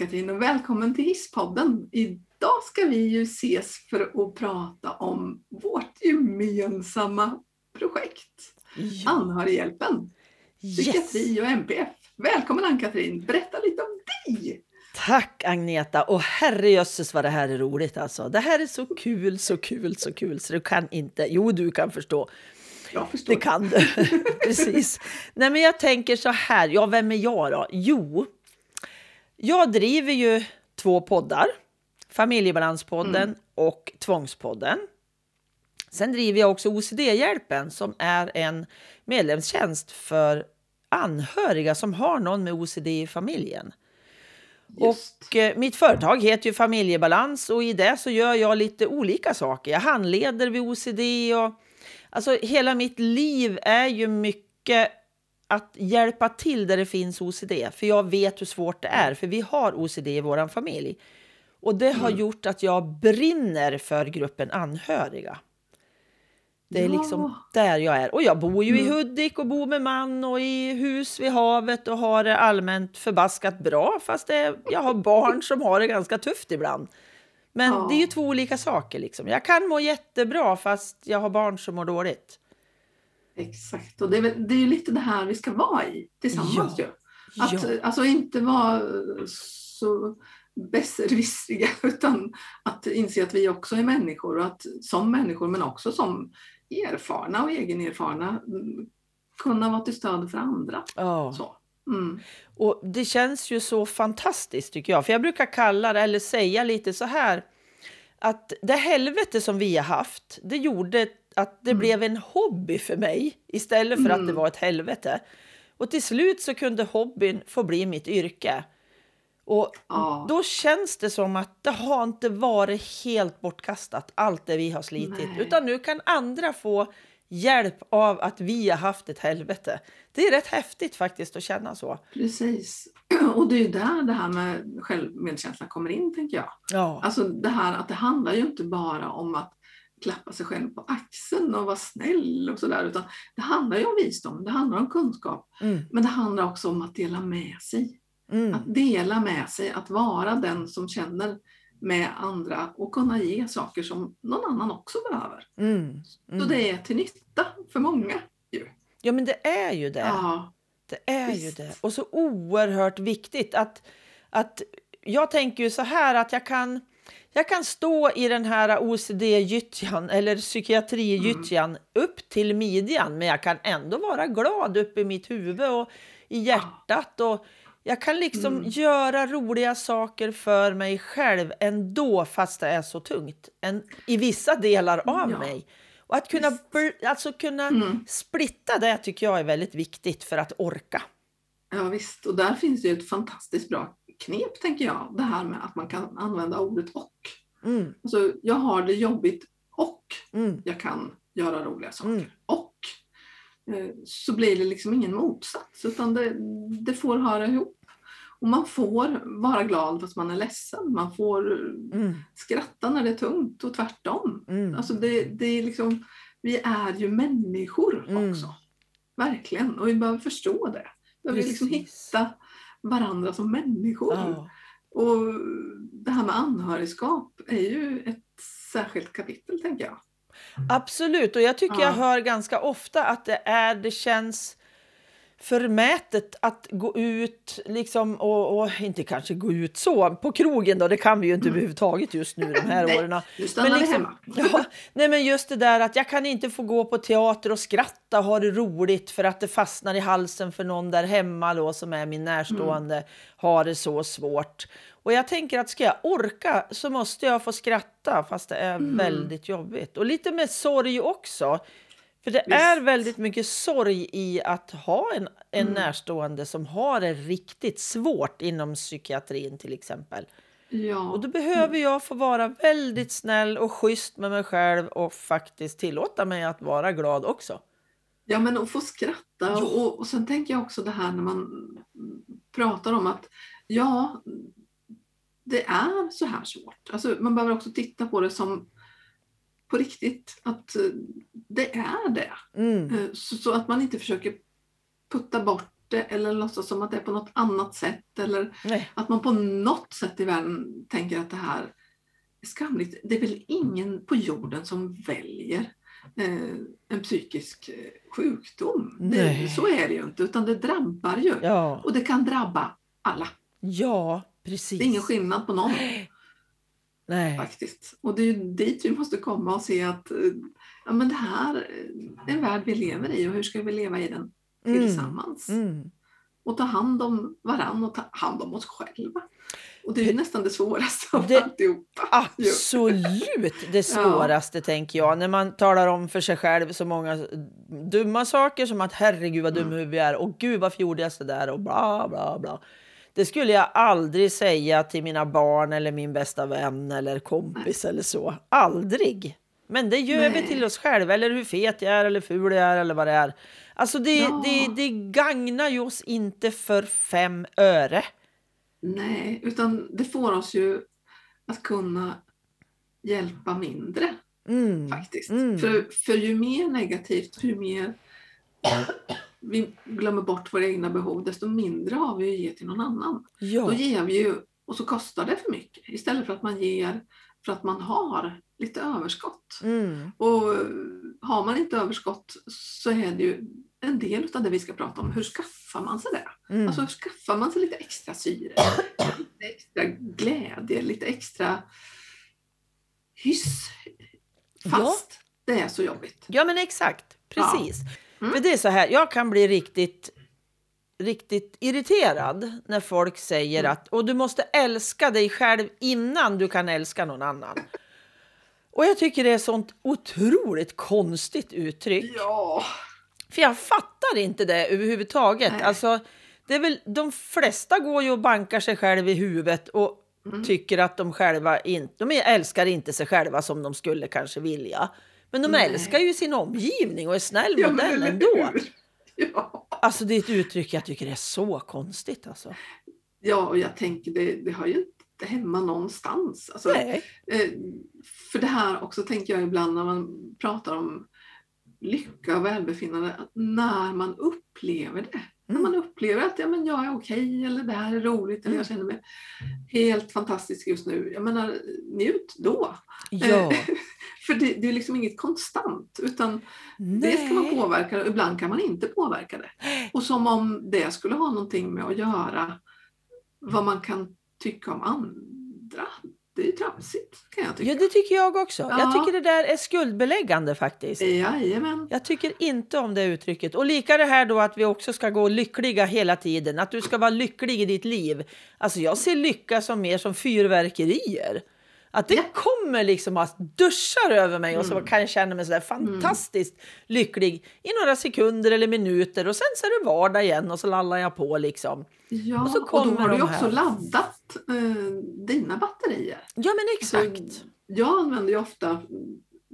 Ann-Katrin och välkommen till Hisspodden. Idag ska vi ju ses för att prata om vårt gemensamma projekt, Ja. Anhörighjälpen, psykiatri Yes. och MPF. Välkommen Ann-Katrin, berätta lite om dig. Tack Agneta! Och herrejösses vad det här är roligt alltså. Det här är så kul, så kul, så kul så du kan inte... Jo, du kan förstå. Jag förstår. Det kan du. Precis. Nej, men jag tänker så här. Ja, vem är jag då? Jo, jag driver ju två poddar. Familjebalanspodden och Tvångspodden. Sen driver jag också OCD-hjälpen som är en medlemstjänst för anhöriga som har någon med OCD i familjen. Just. Och eh, mitt företag heter ju Familjebalans och i det så gör jag lite olika saker. Jag handleder vid OCD och alltså hela mitt liv är ju mycket att hjälpa till där det finns OCD. För jag vet hur svårt det är, för vi har OCD i vår familj. Och det har gjort att jag brinner för gruppen anhöriga. Det är Ja. liksom där jag är. Och jag bor ju i Mm. Hudik och bor med man och i hus vid havet och har det allmänt förbaskat bra. Fast det, jag har barn som har det ganska tufft ibland. Men Ja. det är ju två olika saker. Liksom. Jag kan må jättebra fast jag har barn som mår dåligt. Exakt, och det är, det är lite det här vi ska vara i tillsammans ju. Att Ja. alltså inte vara så besserwissriga utan att inse att vi också är människor och att som människor men också som erfarna och egenerfarna kunna vara till stöd för andra. Ja. Så. Mm. Och det känns ju så fantastiskt tycker jag. För jag brukar kalla det, eller säga lite så här. Att det helvete som vi har haft, det gjorde att det Mm. blev en hobby för mig. Istället för att det Mm. var ett helvete. Och till slut så kunde hobbyn få bli mitt yrke. Och Ja. då känns det som att det har inte varit helt bortkastat, allt det vi har slitit. Nej. Utan nu kan andra få hjälp av att vi har haft ett helvete. Det är rätt häftigt faktiskt att känna så. Precis. Och det är ju där det här med självmedkänsla kommer in tänker jag. Ja. Alltså det här att det handlar ju inte bara om att klappa sig själv på axeln och vara snäll och sådär utan det handlar ju om visdom, det handlar om kunskap Mm, men det handlar också om att dela med sig. mm, Att dela med sig, att vara den som känner med andra och kunna ge saker som någon annan också behöver. mm, Så det är till nytta för många. Ja, men det är ju det. Ja, Det är ju visst. det. Och så oerhört viktigt att, att jag tänker ju så här att jag kan, jag kan stå i den här OCD-gyttjan eller psykiatri-gyttjan upp till midjan men jag kan ändå vara glad uppe i mitt huvud och i hjärtat och jag kan liksom Mm. göra roliga saker för mig själv ändå fast det är så tungt en, i vissa delar av Ja. mig. Och att kunna, alltså kunna Mm. splitta det tycker jag är väldigt viktigt för att orka. ja visst. Och där finns det ju ett fantastiskt bra knep tänker jag. Det här med att man kan använda ordet och. Mm, Alltså, jag har det jobbigt och mm, jag kan göra roliga saker. mm. Och eh, så blir det liksom ingen motsats utan det, det får höra ihop. Och man får vara glad fast man är ledsen. Man får Mm, skratta när det är tungt och tvärtom. mm. Alltså det, det är liksom, vi är ju människor Mm. också. Verkligen. Och vi behöver förstå det. Vi behöver liksom hitta varandra som människor. Ja. Och det här med anhörigskap är ju ett särskilt kapitel tänker jag. Absolut, och jag tycker Ja. jag hör ganska ofta att det är, det känns förmätet att gå ut liksom och, och inte kanske gå ut så på krogen då, det kan vi ju inte Mm. överhuvudtaget just nu de här Nej, åren. Men liksom-. Ja, nej men just det där att jag kan inte få gå på teater och skratta och ha det roligt för att det fastnar i halsen för någon där hemma då som är min närstående har det så svårt. Och jag tänker att ska jag orka så måste jag få skratta fast det är Mm. väldigt jobbigt. Och lite med sorg också. För det Visst. är väldigt mycket sorg i att ha en, en Mm. närstående som har det riktigt svårt inom psykiatrin till exempel. Ja. Och då behöver jag få vara väldigt snäll och schysst med mig själv och faktiskt tillåta mig att vara glad också. Ja, men att få skratta. Och, och sen tänker jag också det här när man pratar om att ja, det är så här svårt. Alltså, man behöver också titta på det som på riktigt, att eh, det är det. Mm. Eh, Så, så att man inte försöker putta bort det eller låtsas som att det är på något annat sätt eller Nej. att man på något sätt i världen tänker att det här är skamligt. Det är väl ingen på jorden som väljer eh, en psykisk sjukdom. Det, så är det ju inte, utan det drabbar ju. Ja, Och det kan drabba alla. ja Det precis. är ingen skillnad på någon Nej. faktiskt. Och det är ju dit vi måste komma och se att eh, ja, men det här är en värld vi lever i och hur ska vi leva i den Mm. tillsammans? Mm. Och ta hand om varann och ta hand om oss själva. Och det är ju nästan det svåraste av Det- alltihopa. Absolut det svåraste tänker jag. När man talar om för sig själv så många dumma saker som att herregud vad dum Mm. vi är och gud varför gjorde jag så där och bla bla bla. Det skulle jag aldrig säga till mina barn eller min bästa vän eller kompis eller så. Aldrig. Men det gör vi Nej. till oss själva eller hur fet jag är eller ful jag är eller vad det är. Alltså det, Ja. det, det gagnar ju oss inte för fem öre. Nej, utan det får oss ju att kunna hjälpa mindre Mm. faktiskt. Mm. För, för ju mer negativt, ju mer vi glömmer bort våra egna behov, desto mindre har vi att ge till någon annan. Då Ja. ger vi ju, och så kostar det för mycket, istället för att man ger för att man har lite överskott. Mm. Och har man inte överskott så är det ju en del av det vi ska prata om. Hur skaffar man sig det? Mm. Alltså hur skaffar man sig lite extra syre? Lite extra glädje, lite extra hyss. Fast det är så jobbigt. Ja, men exakt. Precis. Mm. För det är så här, jag kan bli riktigt, riktigt irriterad när folk säger Mm. att och du måste älska dig själv innan du kan älska någon annan. Och jag tycker det är sånt otroligt konstigt uttryck. Ja, För jag fattar inte det överhuvudtaget. Nej. Alltså, det är väl, de flesta går ju och bankar sig själv i huvudet och Mm. tycker att de själva inte, de älskar inte sig själva som de skulle kanske vilja. Men de Nej. älskar ju sin omgivning och är snäll ja mot den ändå. Ja. Alltså det är ett uttryck jag tycker är så konstigt alltså. ja, och jag tänker det, det har ju inte hemma någonstans. Alltså, Nej. Eh, För det här också tänker jag ibland när man pratar om lycka och välbefinnande, att när man upplever det. När Mm. man upplever att ja, men jag är okej eller det här är roligt eller jag känner mig helt fantastisk just nu. Jag menar, njut då. Ja. Eh, För det, det är liksom inget konstant utan det ska man Nej. påverka och ibland kan man inte påverka det. Och som om det skulle ha någonting med att göra vad man kan tycka om andra. Det är tramsigt kan jag tycka. Ja, det tycker jag också. Jag Ja. tycker det där är skuldbeläggande faktiskt. Jajamän. Jag tycker inte om det uttrycket. Och lika det här då att vi också ska gå lyckliga hela tiden. Att du ska vara lycklig i ditt liv. Alltså jag ser lycka som mer som fyrverkerier. Att det Ja. kommer liksom att duschar över mig och så Mm. kan jag känna mig sådär fantastiskt lycklig i några sekunder eller minuter och sen så är det vardag igen och så lallar jag på liksom. Ja, Och så och, kommer då har du också här. laddat eh, dina batterier. Ja men Alltså, exakt. jag använder ju ofta,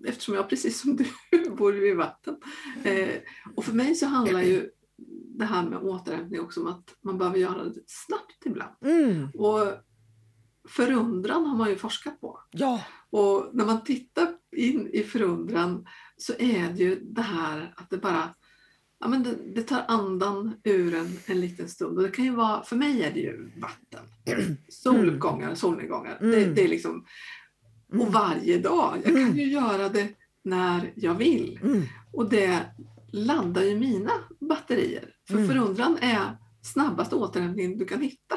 eftersom jag precis som du bor vid vatten, eh, och för mig så handlar ju det här med återhämtning också om att man behöver göra det snabbt ibland. Mm. Och förundran har man ju forskat på. Ja. Och när man tittar in i förundran så är det ju det här att det bara ja, men det, det tar andan ur en en liten stund. Och det kan ju vara, för mig är det ju vatten. Soluppgångar, solnedgångar. Det, Mm. det är liksom, och Mm. varje dag. Jag kan Mm. ju göra det när jag vill. Mm. Och det laddar ju mina batterier. För Mm. förundran är snabbaste återhämtningen du kan hitta.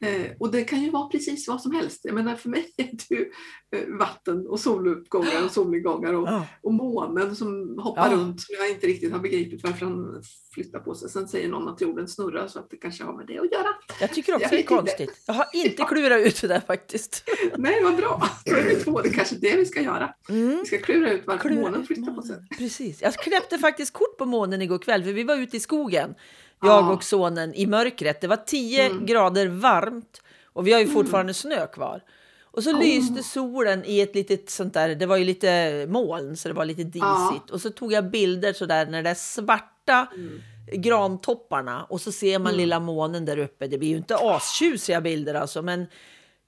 Eh, och det kan ju vara precis vad som helst. Jag menar för mig är det ju eh, vatten och soluppgångar och solnedgångar och, Ja. och månen som hoppar Ja. runt som jag inte riktigt har begripit varför han flyttar på sig. Sen säger någon att jorden snurrar så att det kanske har med det att göra. Jag tycker också Jag det är vet inte. konstigt. Jag har inte klurat ut det där faktiskt. Nej, vad bra! Då är vi två. Det är kanske det vi ska göra. Mm. Vi ska klura ut varför Klura månen flyttar på sig. månen. Precis. Jag knäppte faktiskt kort på månen igår kväll för vi var ute i skogen. Jag Ja. och sonen i mörkret. Det var 10 Mm. grader varmt och vi har ju fortfarande snö kvar. Och så Oh. lyste solen i ett litet sånt där, det var ju lite moln så det var lite disigt. Ja. Och så tog jag bilder så där när det är svarta Mm. grantopparna och så ser man Mm. lilla månen där uppe. Det blir ju inte astjusiga bilder alltså men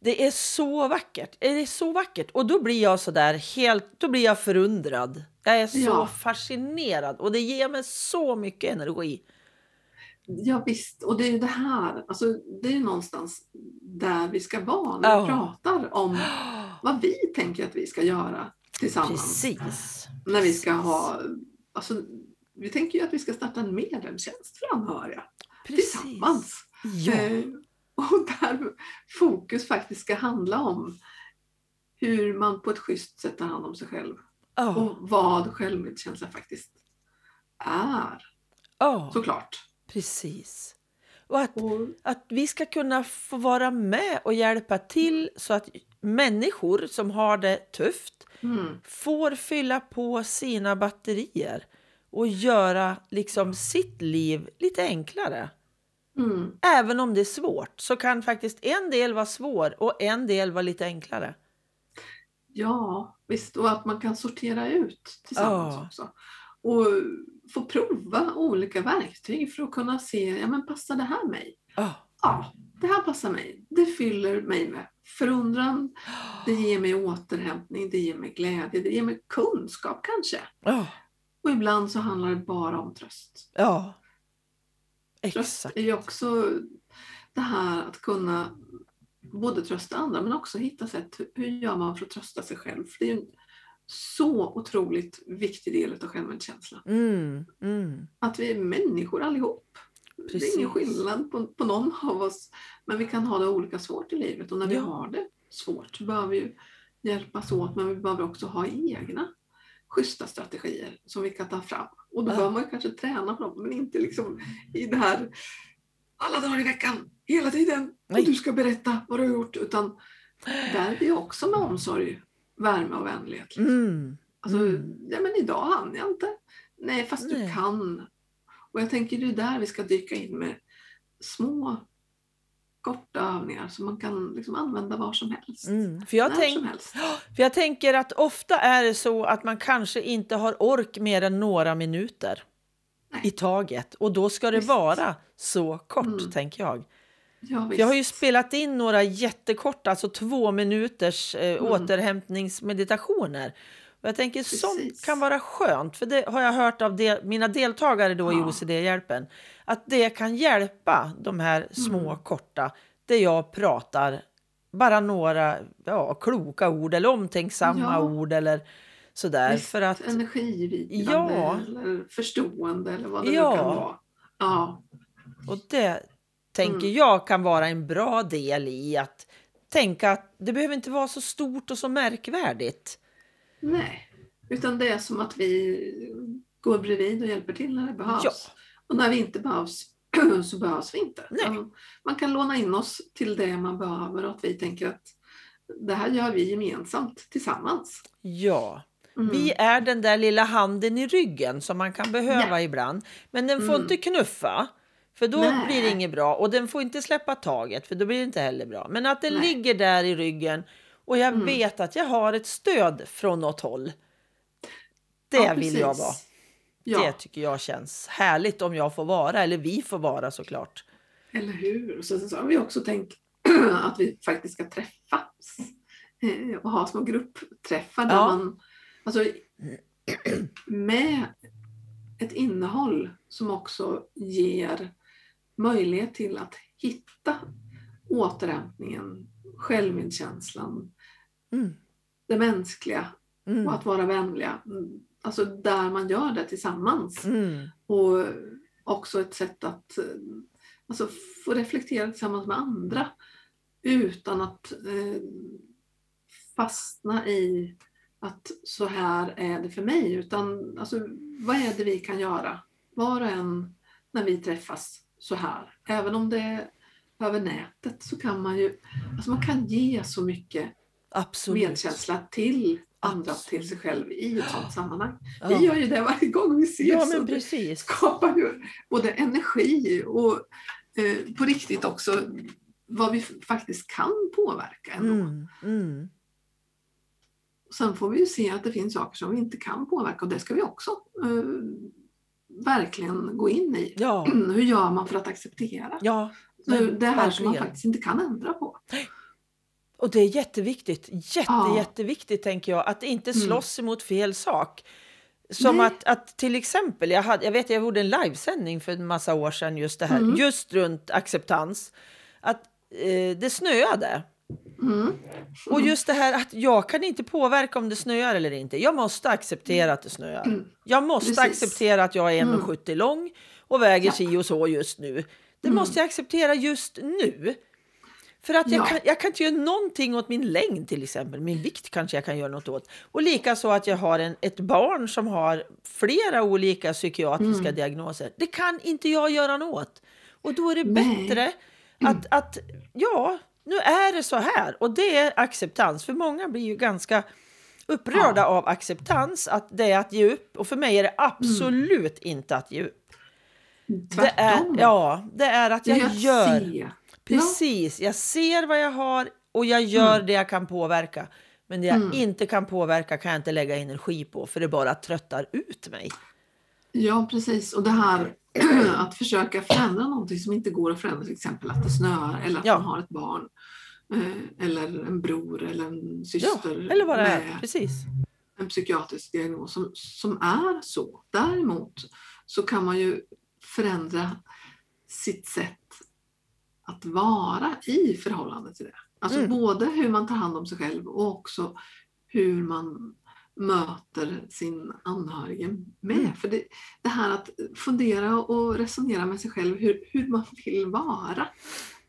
det är så vackert. Det är så vackert. Och då blir jag så där helt, då blir jag förundrad. Jag är så Ja. fascinerad och det ger mig så mycket energi. Ja visst, och det är ju det här, alltså, det är någonstans där vi ska vara när vi Ja. pratar om vad vi tänker att vi ska göra tillsammans. Precis. När vi ska ha, alltså, vi tänker ju att vi ska starta en medlemstjänst för anhöriga tillsammans. Ja. Eh, och där fokus faktiskt ska handla om hur man på ett schysst sätt tar hand om sig själv Ja. och vad självmedkänsla faktiskt är, Ja. såklart. Precis. Och att, Och, att vi ska kunna få vara med och hjälpa till så att människor som har det tufft mm, får fylla på sina batterier och göra liksom sitt liv lite enklare. mm, Även om det är svårt så kan faktiskt en del vara svår och en del vara lite enklare. ja, visst, och att man kan sortera ut tillsammans Ja. också. Och få prova olika verktyg för att kunna se, ja men passar det här mig? Ja. Ja, det här passar mig. Det fyller mig med förundran, det ger mig återhämtning, det ger mig glädje, det ger mig kunskap kanske. Ja. Och ibland så handlar det bara om tröst. ja. Tröst Exakt. är ju också det här att kunna både trösta andra men också hitta sätt, hur gör man för att trösta sig själv? För det är ju så otroligt viktig del av självmedkänslan. Mm, mm. Att vi är människor allihop. Det är ingen Precis. skillnad på, på någon av oss. Men vi kan ha det olika svårt i livet och när vi Ja. har det svårt så behöver vi hjälpas åt men vi behöver också ha egna schyssta strategier som vi kan ta fram. Och då Ja. behöver man kanske träna på dem men inte liksom i det här alla dagar i veckan, hela tiden. Nej. Och du ska berätta vad du har gjort. Utan där är vi också med omsorg, värme och vänlighet. liksom. Mm. Alltså, Mm. ja men idag hann jag inte. Nej, fast Nej. du kan. Och jag tänker det är där vi ska dyka in med små korta övningar som man kan liksom använda var som helst. Mm. För, jag tänk, som helst. för jag tänker att ofta är det så att man kanske inte har ork mer än några minuter Nej. i taget. Och då ska det Visst. vara så kort, Mm. tänker jag. Ja, jag har ju spelat in några jättekorta, alltså två minuters eh, Mm. återhämtningsmeditationer. Och jag tänker sånt Precis. kan vara skönt, för det har jag hört av de, mina deltagare då i Ja. OCD-hjälpen. Att det kan hjälpa de här små Mm. korta, där jag pratar bara några ja, kloka ord eller omtänksamma Ja. ord eller sådär. Visst, För att, Energigivande Ja. eller förstående eller vad det Ja. nu kan vara. Ja, och det tänker Mm. jag kan vara en bra del i att tänka att det behöver inte vara så stort och så märkvärdigt. nej. Utan det är som att vi går bredvid och hjälper till när det behövs. Ja. Och när vi inte behövs så behövs vi inte. Man, man kan låna in oss till det man behöver och att vi tänker att det här gör vi gemensamt tillsammans. Ja, Mm. vi är den där lilla handen i ryggen som man kan behöva ibland. Men den får Mm. inte knuffa, för då Nej. blir det inget bra. Och den får inte släppa taget, för då blir det inte heller bra. Men att den Nej. ligger där i ryggen och jag Mm. vet att jag har ett stöd från något håll. Det Ja, vill jag vara. Ja, Det tycker jag känns härligt om jag får vara, eller vi får vara såklart. eller hur? Sen så har vi också tänkt att vi faktiskt ska träffas eh, och ha små gruppträffar där Ja. man alltså, med ett innehåll som också ger möjlighet till att hitta återhämtningen, självmedkänslan, Mm. det mänskliga Mm. och att vara vänliga. Mm, Alltså där man gör det tillsammans. Mm. Och också ett sätt att eh, alltså, få reflektera tillsammans med andra utan att eh, fastna i att så här är det för mig. Utan alltså, vad är det vi kan göra? Var och en när vi träffas så här. Även om det är över nätet så kan man ju alltså man kan ge så mycket Absolut. medkänsla till andra Absolut. till sig själv i ett sådant sammanhang. Ja. Vi gör ju det varje gång vi ses. ja, men det precis. skapar ju både energi och eh, på riktigt också vad vi faktiskt kan påverka. Ändå. Mm. Mm. Sen får vi ju se att det finns saker som vi inte kan påverka och det ska vi också eh, verkligen gå in i. Ja, Hur gör man för att acceptera ja. Nu, det här som man verkligen. faktiskt inte kan ändra på? Och det är jätteviktigt, jätte, Ja. jätteviktigt tänker jag, att inte Mm. slåss emot fel sak. Som Nej. att, att till exempel, jag, hade, jag vet jag gjorde en livesändning för en massa år sedan just det här, Mm. just runt acceptans. Att eh, det snöade. Mm. Och just det här att jag kan inte påverka om det snöar eller inte. Jag måste acceptera att det snöar. Mm. Jag måste Precis. acceptera att jag är Mm. 1,70 lång och väger Ja. si och så just nu. Det Mm. måste jag acceptera just nu. För att jag, Ja. kan, jag kan inte göra någonting åt min längd till exempel. Min vikt kanske jag kan göra något åt. Och likaså att jag har en, ett barn som har flera olika psykiatriska Mm. diagnoser. Det kan inte jag göra något åt. Och då är det Nej. bättre att, att, ja, nu är det så här. Och det är acceptans. För många blir ju ganska upprörda av acceptans, att det är att ge upp. Och för mig är det absolut inte att ge upp. Det är, Tvärtom. ja, det är att jag att gör. se. Precis, jag ser vad jag har och jag gör Mm. det jag kan påverka. Men det jag Mm. inte kan påverka kan jag inte lägga energi på för det bara tröttar ut mig. Ja, precis. Och det här att försöka förändra någonting som inte går att förändra, till exempel att det snöar eller att Ja. man har ett barn eller en bror eller en Ja, syster eller vad det är. med Precis. en psykiatrisk diagnos som, som är så. Däremot så kan man ju förändra sitt sätt att vara i förhållande till det. Alltså Mm. både hur man tar hand om sig själv och också hur man möter sin anhörige med. Mm. För det, det här att fundera och resonera med sig själv hur, hur man vill vara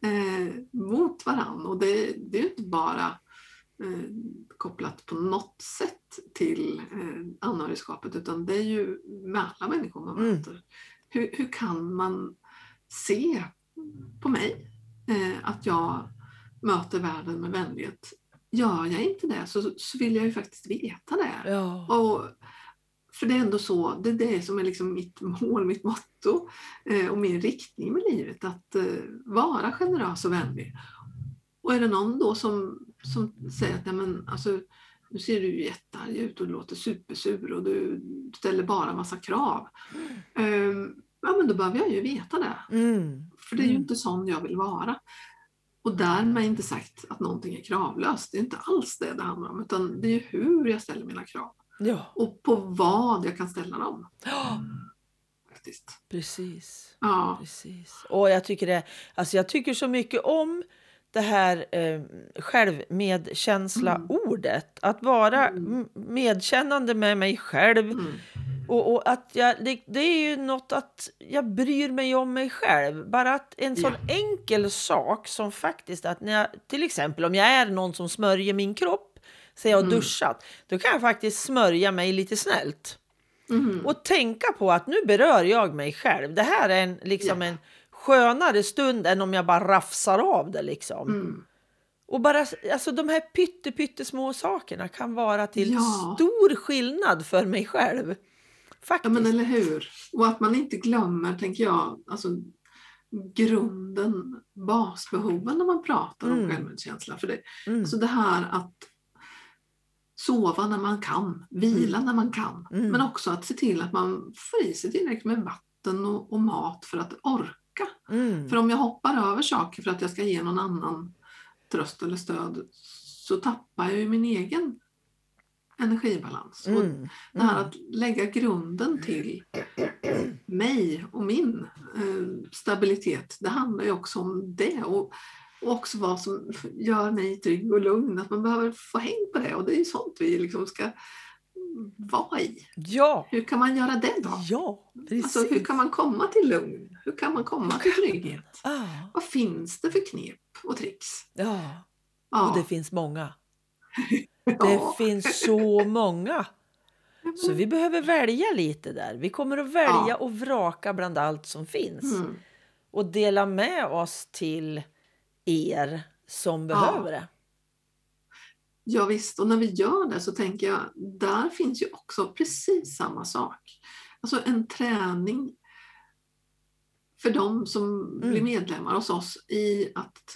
eh, mot varann. Och det, det är ju inte bara eh, kopplat på något sätt till eh, anhörigskapet utan det är ju med alla människor man Mm. möter. Hur, hur kan man se på mig eh, att jag möter världen med vänlighet? Gör jag inte det så, så vill jag ju faktiskt veta det. Ja. Och, för det är ändå så, det är det som är liksom mitt mål, mitt motto eh, och min riktning med livet, att eh, vara generös och vänlig. Och är det någon då som, som säger att Nej, men, alltså, nu ser du jättearg ut och du låter supersur och du ställer bara massa krav. Ehm, ja men då behöver jag ju veta det. Mm. För det är ju Mm. inte sån jag vill vara. Och därmed inte sagt att någonting är kravlöst. Det är inte alls det det handlar om. Utan det är ju hur jag ställer mina krav. Ja. Och på vad jag kan ställa dem. ja, Faktiskt. precis. Ja. Precis. Och jag tycker det, alltså jag tycker så mycket om det här eh, självmedkänsla-ordet. Att vara Mm. medkännande med mig själv. Mm. Och, och att jag, det, det är ju något att jag bryr mig om mig själv. Bara att en sån enkel sak som faktiskt att när jag, till exempel om jag är någon som smörjer min kropp, så jag har Mm. duschat, då kan jag faktiskt smörja mig lite snällt. Mm. Och tänka på att nu berör jag mig själv. Det här är en, liksom Ja. en skönare stund än om jag bara rafsar av det. Liksom. Mm. Och bara, alltså, de här pytte, pyttesmå sakerna kan vara till Ja. stor skillnad för mig själv. Ja Faktiskt. men eller hur. Och att man inte glömmer, tänker jag, alltså grunden, basbehoven när man pratar om Mm. självmedkänsla. För det, Mm. alltså det här att sova när man kan, vila när man kan. Mm. Men också att se till att man får i sig tillräckligt med vatten och, och mat för att orka. Mm. För om jag hoppar över saker för att jag ska ge någon annan tröst eller stöd så tappar jag ju min egen energibalans. Och Mm. det här Mm. att lägga grunden till mig och min eh, stabilitet, det handlar ju också om det. Och, och också vad som gör mig trygg och lugn, att man behöver få häng på det. Och det är ju sånt vi liksom ska vara i. Ja, Hur kan man göra det då? ja, precis. Alltså, hur kan man komma till lugn? Hur kan man komma till trygghet? ah, Vad finns det för knep och tricks? ja, Ja, och det finns många. Det ja. finns så många. Så vi behöver välja lite där. Vi kommer att välja Ja. och vraka bland allt som finns. Mm. Och dela med oss till er som behöver det. Ja, visst, och när vi gör det så tänker jag, där finns ju också precis samma sak. Alltså en träning för de som Mm. blir medlemmar hos oss i att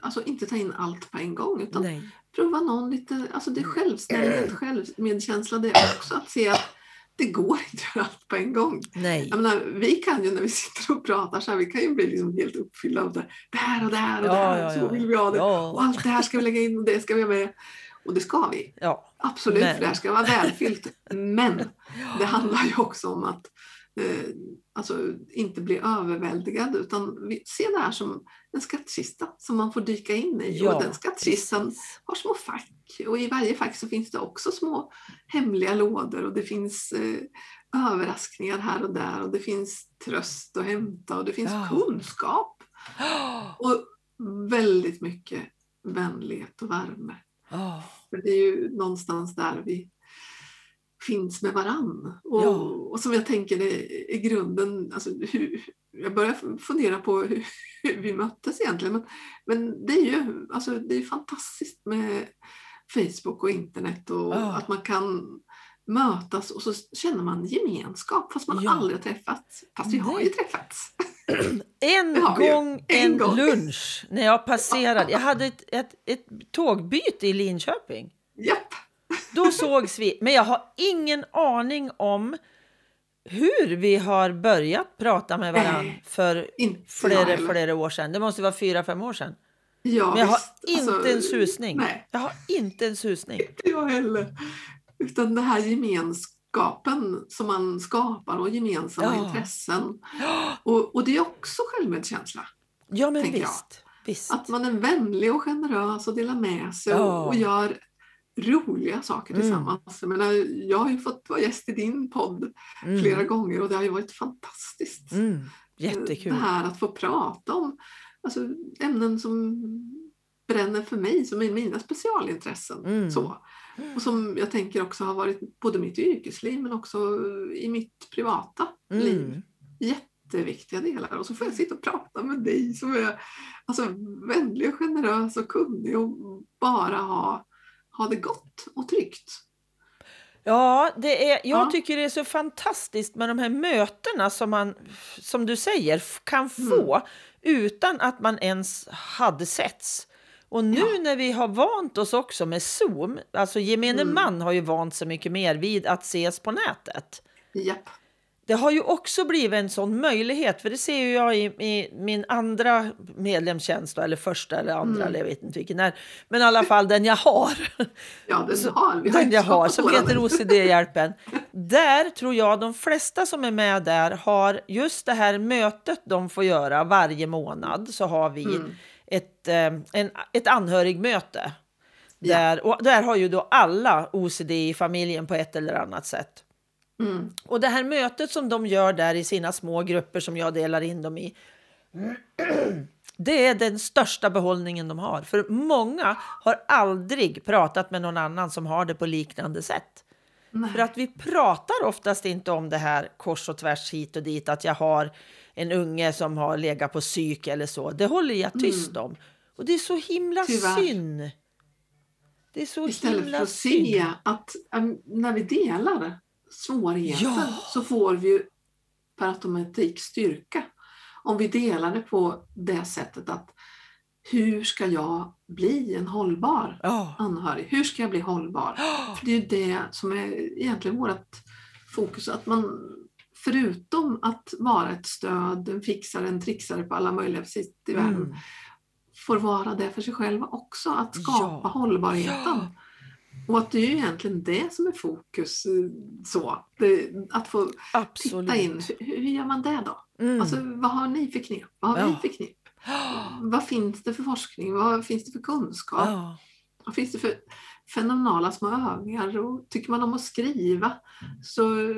alltså inte ta in allt på en gång utan Nej. prova någon lite, alltså det är självständighet, självmedkänsla det är också att se att det går inte att göra allt på en gång. Nej. Jag menar, vi kan ju när vi sitter och pratar så här, vi kan ju bli liksom helt uppfyllda av det, det här och det här och det Ja, här, ja, så ja. vill vi ha det. Och allt det här ska vi lägga in och det ska vi ha med. Och det ska vi. Absolut, Men. för det här ska vara välfyllt. Men det handlar ju också om att eh, alltså, inte bli överväldigad utan vi, se det här som en skattkista som man får dyka in i. Ja, och den skattkistan precis. har små fack och i varje fack så finns det också små hemliga lådor och det finns eh, överraskningar här och där och det finns tröst att hämta och det finns Ja. kunskap och väldigt mycket vänlighet och värme. Ja. För det är ju någonstans där vi finns med varann. Och, Ja. och som jag tänker är i grunden, alltså hur, jag börjar fundera på hur, hur vi möttes egentligen. Men, men det är ju alltså, det är fantastiskt med Facebook och internet och Ja. att man kan mötas och så känner man gemenskap fast man Ja. aldrig har träffats. Fast vi har ju träffats. En Det gång En en gång. lunch när jag passerade. Jag hade ett, ett, ett tågbyte i Linköping. Japp! Då sågs vi. Men jag har ingen aning om hur vi har börjat prata med varandra Nej, för flera, flera år sedan. Det måste vara fyra, fem år sedan. Ja, Men jag har visst. inte Alltså, en susning. Nej. Jag har inte en susning. Inte jag heller. Utan det här gemenskapen som man skapar och gemensamma Ja. intressen. Och, och det är också självmedkänsla. Ja, men visst. visst. Att man är vänlig och generös och delar med sig Ja. och, och gör roliga saker Mm. tillsammans. Jag, menar, jag har ju fått vara gäst i din podd Mm. flera gånger och det har ju varit fantastiskt. Mm. Det Jättekul. här att få prata om alltså, ämnen som bränner för mig, som är mina specialintressen. Mm. Så. Och som jag tänker också har varit både mitt yrkesliv men också i mitt privata liv. Mm. Jätteviktiga delar. Och så får jag sitta och prata med dig som är alltså, vänlig och generös och kunnig och bara ha, ha det gott och tryggt. Ja, det är, jag Ja. tycker det är så fantastiskt med de här mötena som man, som du säger, kan Mm. få utan att man ens hade setts. Och nu Ja. när vi har vant oss också med Zoom, alltså gemene Mm. man har ju vant sig mycket mer vid att ses på nätet. Japp. Det har ju också blivit en sån möjlighet, för det ser ju jag i, i min andra medlemstjänst, eller första eller andra, Mm. eller jag vet inte vilken är. Men i alla fall den jag har. Ja, den har vi. har Den jag har, som heter. OCD-hjälpen. Där tror jag de flesta som är med där har just det här mötet de får göra varje månad. Så har vi Mm. ett, eh, en, ett anhörigmöte. Ja. Där, och där har ju då alla OCD i familjen på ett eller annat sätt. Mm. Och det här mötet som de gör där i sina små grupper som jag delar in dem i. Det är den största behållningen de har. För många har aldrig pratat med någon annan som har det på liknande sätt. Nej. För att vi pratar oftast inte om det här kors och tvärs hit och dit. Att jag har en unge som har legat på psyk eller så. Det håller jag tyst om. Och det är så himla Mm. Tyvärr. synd. Det är så Istället för himla att synd. se att äm, när vi delar svårigheter Ja. så får vi ju per automatik styrka. Om vi delar det på det sättet att hur ska jag bli en hållbar anhörig? Hur ska jag bli hållbar? För det är ju det som är egentligen vårt fokus. Att man förutom att vara ett stöd, en fixare, en trixare på alla möjliga sätt i världen Mm. får vara det för sig själva också, att skapa Ja. hållbarheten. Ja. Och att det är ju egentligen det som är fokus. eh, Så. Det, att få Absolut. titta in, hur, hur gör man det då? Mm. Alltså, vad har ni för knep? Vad har Ja. vi för knep? Vad finns det för forskning? Vad finns det för kunskap? Ja. Vad finns det för fenomenala små övningar? Och tycker man om att skriva så eh,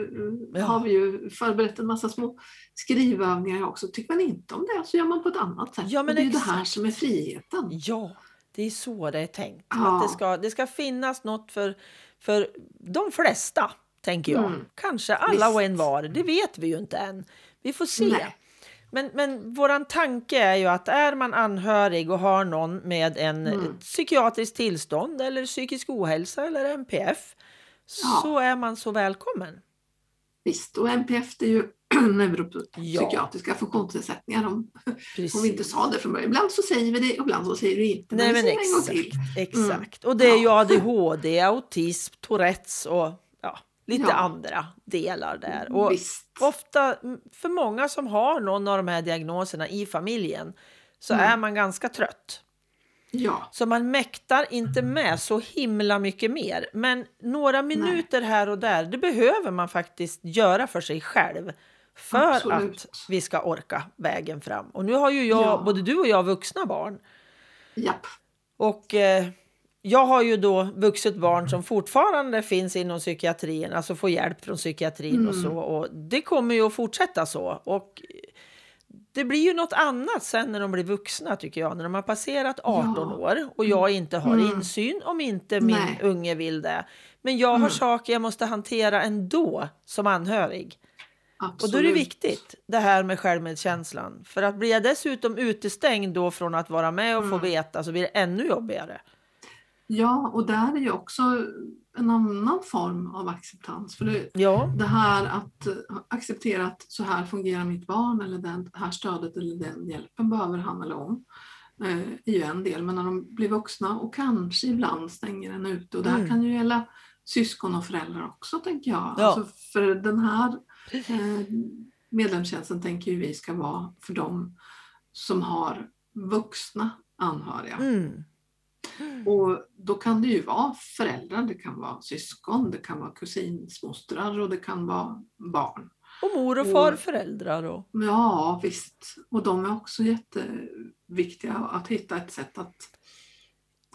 Ja. har vi ju förberett en massa små skrivövningar också. Tycker man inte om det så gör man på ett annat sätt. Ja, men och det är ju det här exakt. som är friheten. Ja, det är så det är tänkt. Ja. Att det, ska, det ska finnas något för, för de flesta, tänker jag. Mm. Kanske alla och Visst. en var, det vet vi ju inte än. Vi får se. Nej. Men, men vår tanke är ju att är man anhörig och har någon med en Mm. ett psykiatriskt tillstånd eller psykisk ohälsa eller NPF Ja. så är man så välkommen. Visst, och NPF är ju neuropsykiatriska funktionsnedsättningar om, Precis. om vi inte sa det från början. Ibland så säger vi det, ibland så säger vi inte. Nej, men det en gång exakt. till. Exakt. Och det är ju Ja. ADHD, autism, Tourettes och ja, lite Ja. andra delar där. Och Visst. ofta, mm, för många som har någon av de här diagnoserna i familjen så Mm. är man ganska trött. Ja, Så man mäktar inte med så himla mycket mer. Men några minuter här och där, det behöver man faktiskt göra för sig själv. För Absolut. att vi ska orka vägen fram. Och nu har ju jag, Ja. både du och jag vuxna barn. japp. Och eh, jag har ju då vuxet barn som fortfarande finns inom psykiatrin, alltså får hjälp från psykiatrin och Mm. så. Och det kommer ju att fortsätta så. Och det blir ju något annat sen när de blir vuxna tycker jag, när de har passerat 18 Ja. år och jag inte har Mm. insyn om inte min Nej. unge vill det. Men jag har Mm. saker jag måste hantera ändå som anhörig. Absolut. Och då är det viktigt det här med självmedkänslan. För att blir jag dessutom utestängd då från att vara med och få Mm. veta så blir det ännu jobbigare. Ja, och där är ju också en annan form av acceptans. För det, Ja, det här att acceptera att så här fungerar mitt barn eller det här stödet eller den hjälpen behöver han eller hon. eh, är ju en del, men när de blir vuxna och kanske ibland stänger en ute. Och det här Mm. kan ju gälla syskon och föräldrar också tänker jag. Ja. Alltså för den här medlemstjänsten tänker ju vi ska vara för dem som har vuxna anhöriga. mm. Och då kan det ju vara föräldrar, det kan vara syskon, det kan vara kusinsmostrar och det kan vara barn. och mor och Och- farföräldrar. Och... Ja visst, och de är också jätteviktiga att hitta ett sätt att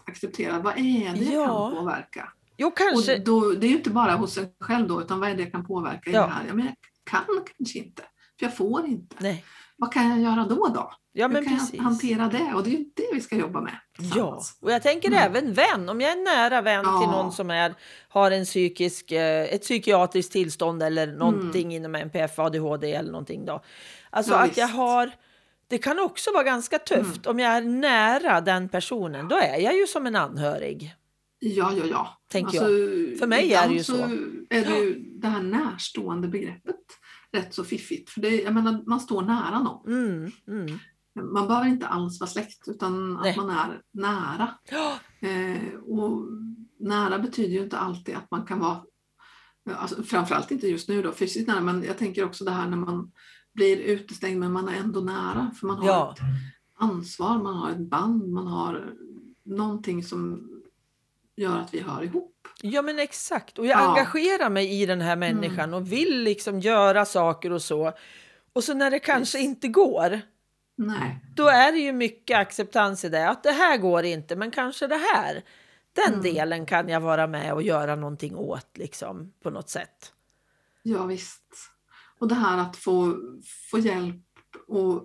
acceptera vad är det jag Ja. kan påverka. Jo, kanske. Och då, det är ju inte bara hos en själv då, utan vad är det jag kan påverka i Ja. det här? Ja, men jag kan kanske inte, för jag får inte. Nej. Vad kan jag göra då? då? Ja, Hur men kan precis. jag hantera det? Och det är ju det vi ska jobba med. Ja, och jag tänker Mm. även vän. Om jag är nära vän till Ja. någon som är, har en psykisk, eh, ett psykiatriskt tillstånd eller någonting inom NPF, ADHD eller någonting då. Alltså Mm. Ja, att jag visst. har, det kan också vara ganska tufft. Om jag är nära den personen, då är jag ju som en anhörig. Ja, ja, ja. Tänker Alltså, För mig är det ju så. är det ju det här närstående begreppet rätt så fiffigt. För det, jag menar, man står nära någon. Mm, mm. Man behöver inte alls vara släkt utan Nej. att man är nära. Eh, och nära betyder ju inte alltid att man kan vara, alltså, framförallt inte just nu då, fysiskt nära, men jag tänker också det här när man blir utestängd men man är ändå nära. För man har Ja. ett ansvar, man har ett band, man har någonting som gör att vi hör ihop. Ja men exakt. Och jag Ja. engagerar mig i den här människan och vill liksom göra saker och så. Och så när det kanske Visst. inte går, Nej. då är det ju mycket acceptans i det. Att det här går inte, men kanske det här. Den Mm. delen kan jag vara med och göra någonting åt liksom, på något sätt. Ja, visst. Och det här att få, få hjälp och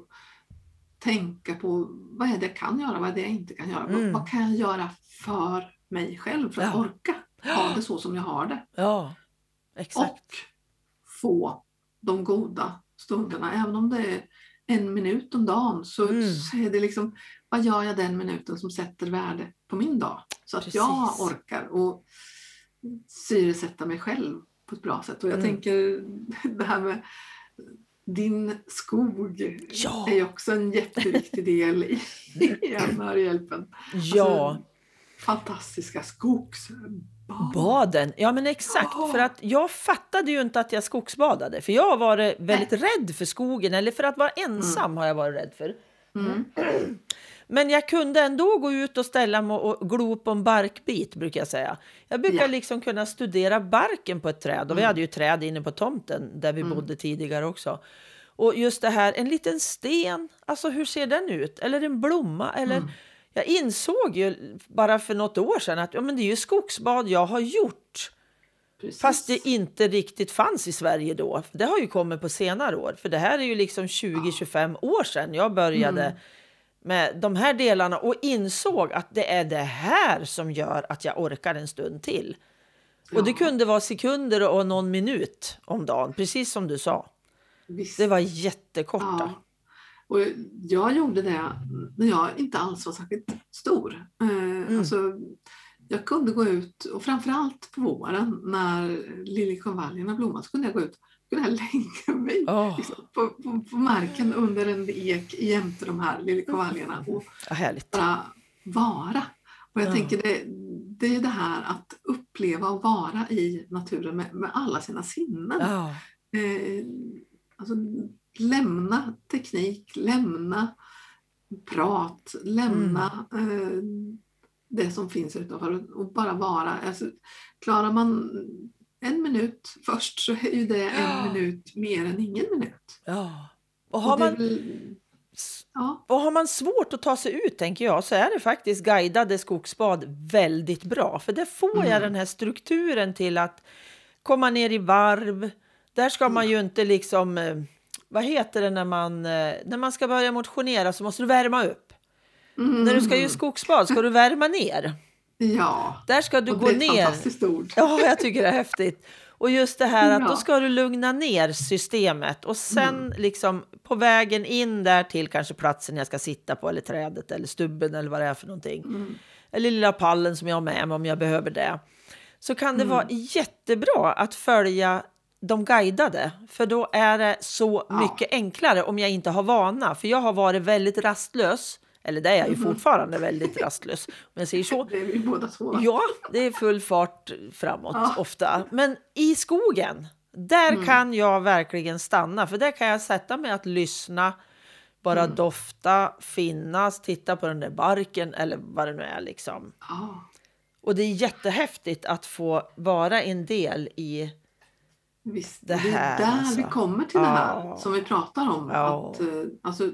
tänka på vad är det jag kan göra, vad är det jag inte kan göra. Vad, Mm. vad kan jag göra för mig själv för att Ja. orka ha det så som jag har det. Ja, exakt. Och få de goda stunderna. Även om det är en minut om dagen så, Mm. så är det liksom, vad gör jag den minuten som sätter värde på min dag? Så att jag Precis. orkar och syresätta mig själv på ett bra sätt. Och jag Mm. tänker det här med din skog Ja. är ju också en jätteviktig del i, i anhörighjälpen. Ja, Alltså, fantastiska skogsbad. baden. Ja men exakt. Ja. För att jag fattade ju inte att jag skogsbadade. För jag har varit väldigt rädd för skogen. Eller för att vara ensam har jag varit rädd för. Mm. Men jag kunde ändå gå ut och ställa mig och glo på en barkbit, brukar jag säga. Jag brukar Ja. liksom kunna studera barken på ett träd. Och vi Mm. hade ju träd inne på tomten där vi Mm. bodde tidigare också. Och just det här, en liten sten, alltså hur ser den ut? Eller en blomma? Eller... Jag insåg ju bara för något år sedan att ja, men det är ju skogsbad jag har gjort. Precis. Fast det inte riktigt fanns i Sverige då. Det har ju kommit på senare år. För det här är ju liksom 20-25 år sedan jag började Mm. med de här delarna och insåg att det är det här som gör att jag orkar en stund till. Och det kunde vara sekunder och någon minut om dagen, precis som du sa. visst. Det var jättekorta. Ja. Och jag gjorde det när jag inte alls var särskilt stor. Eh, alltså, jag kunde gå ut, och framförallt på våren när liljekonvaljerna blommade, så kunde jag gå ut kunde jag lägga mig Åh, liksom, på, på, på marken under en ek jämte de här liljekonvaljerna och härligt. bara vara. Och jag Ja. tänker det, det är det här att uppleva och vara i naturen med, med alla sina sinnen. Ja, Eh, alltså, lämna teknik, lämna prat, lämna eh, det som finns utanför och bara vara. Alltså, klarar man en minut först så är ju det en Ja. minut mer än ingen minut. Ja. Och har man, väl- ja, och har man svårt att ta sig ut, tänker jag, så är det faktiskt guidade skogsbad väldigt bra. För där får jag Mm. den här strukturen till att komma ner i varv. Där ska man ju inte liksom... Vad heter det när man, eh, när man ska börja motionera så måste du värma upp. Mm. När du ska göra skogsbad ska du värma ner. ja. Där ska du och gå det är ett ner. fantastiskt ord. Ja, jag tycker det är häftigt. Och just det här att Ja. då ska du lugna ner systemet och sen Mm. liksom på vägen in där till kanske platsen jag ska sitta på eller trädet eller stubben eller vad det är för någonting. Mm. Eller lilla pallen som jag har med mig om jag behöver det. Så kan det Mm. vara jättebra att följa de guidade. För då är det så Ja. mycket enklare om jag inte har vana. För jag har varit väldigt rastlös. Eller det är jag ju Mhm. fortfarande väldigt rastlös. Om jag säger så. Det är vi båda två. Ja, det är full fart framåt Ja. ofta. Men i skogen, där Mm. kan jag verkligen stanna. För där kan jag sätta mig att lyssna, bara Mm. dofta, finnas, titta på den där barken eller vad det nu är. Liksom. Ja, Och det är jättehäftigt att få vara en del i... visst. Det Det, är där alltså. vi kommer till det här Ja. som vi pratar om. Ja. Att, eh, alltså,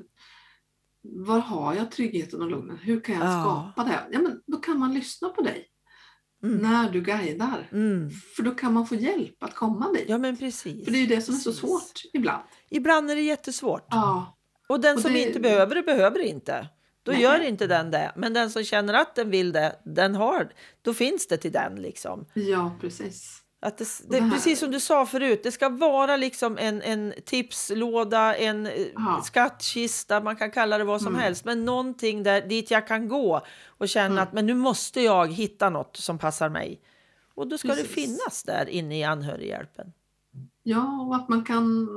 var har jag tryggheten och lugnet? Hur kan jag Ja. skapa det? Ja, men då kan man lyssna på dig Mm. när du guidar. Mm. För då kan man få hjälp att komma dit. Ja, men precis. För det är ju det som är så svårt ibland. Ibland är det jättesvårt. Ja, Och den Och som det- inte behöver det, behöver det inte. Då Nej. gör inte den det. Men den som känner att den vill det, den har, då finns det till den. Liksom. ja precis. Att det, det det, precis som du sa förut, det ska vara liksom en, en tipslåda, en eh, Ja. skattkista, man kan kalla det vad som Mm. helst. Men någonting där, dit jag kan gå och känna Mm. att men nu måste jag hitta något som passar mig. Och då ska det Precis. finnas där inne i anhörighjälpen. Ja, och att man kan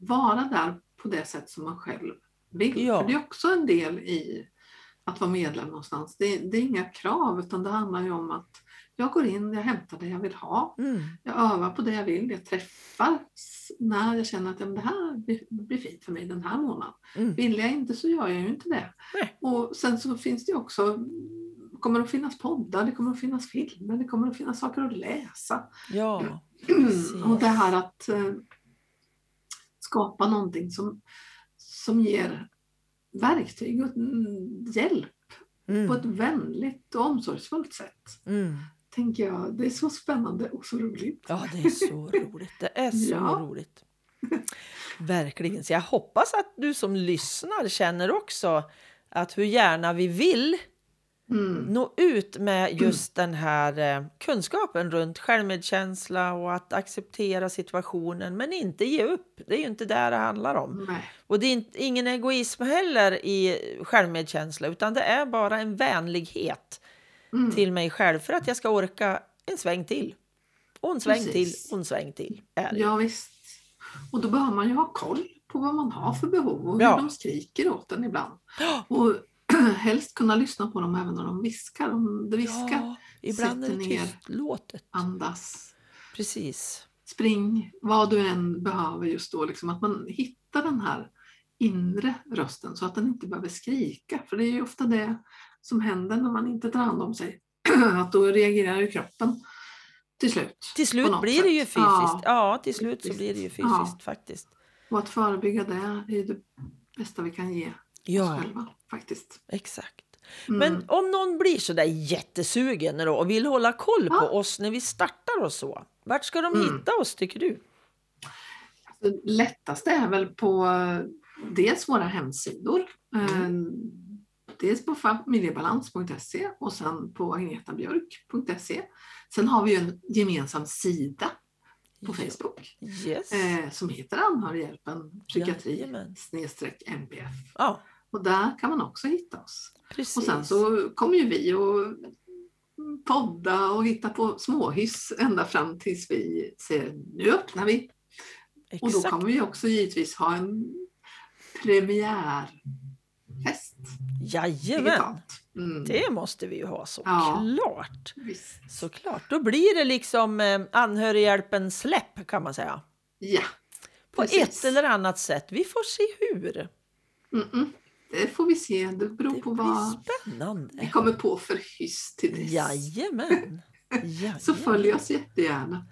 vara där på det sätt som man själv vill. Ja. För det är också en del i att vara medlem någonstans. Det, det är inga krav utan det handlar ju om att jag går in, jag hämtar det jag vill ha. Mm. Jag övar på det jag vill. Jag träffar när jag känner att ja, det här blir, blir fint för mig den här månaden. Mm. Vill jag inte så gör jag ju inte det. Nej. Och sen så finns det också kommer att finnas poddar, det kommer att finnas filmer, det kommer att finnas saker att läsa. Ja, och det här att eh, skapa någonting som, som ger verktyg och mm, hjälp på mm. ett vänligt och omsorgsfullt sätt. Mm. Tänker jag, det är så spännande och så roligt. Ja, det är så roligt. Det är så Ja. roligt. Verkligen. Så jag hoppas att du som lyssnar känner också att hur gärna vi vill Mm. nå ut med just den här eh, kunskapen runt självmedkänsla och att acceptera situationen men inte ge upp. Det är ju inte där det handlar om. Nej. Och det är ingen egoism heller i självmedkänsla utan det är bara en vänlighet Mm. till mig själv för att jag ska orka en sväng till. Och en sväng Precis. till och en sväng till. Är det. Ja, visst. Och då behöver man ju ha koll på vad man har för behov och hur Ja. de skriker åt en ibland. Och helst kunna lyssna på dem även när de viskar. Om det viskar, Ja, ibland är det sätter ner. tystlåtet. andas, Precis. spring, vad du än behöver just då. Liksom att man hittar den här inre rösten så att den inte behöver skrika. För det är ju ofta det som händer när man inte tar hand om sig. Att då reagerar ju kroppen till slut. Till på slut blir det ju sätt. fysiskt. Ja, Ja, till slut så blir det ju Ja. fysiskt faktiskt. Och att förebygga det är det bästa vi kan ge oss Ja, själva faktiskt. exakt. Mm. Men om någon blir så där jättesugen då och vill hålla koll på Ja. oss när vi startar och så. Vart ska de Mm. hitta oss tycker du? Det lättaste är väl på dels våra hemsidor. Mm. eh, Dels på familjebalans.se och sen på agnetabjörk.se. Sen har vi ju en gemensam sida på. Facebook Yes. eh, som heter Anhörighjälpen psykiatri Jajamän. snedstreck NPF. Ja, Och där kan man också hitta oss. precis. Och sen så kommer ju vi att podda och hitta på småhyss ända fram tills vi ser nu öppnar vi. Och då Exakt. kommer vi också givetvis ha en premiärfest Jajamän. Mm. det måste vi ju ha Ja. såklart. Visst. Såklart. Då blir det liksom eh, anhörighjälpen släpp kan man säga. Ja. På Precis. ett eller annat sätt. Vi får se hur. Mm-mm. Det får vi se. Det beror Det på vad vi spännande. kommer på för hyss till dess. Jajamän. Så Jajamän. följ oss jättegärna.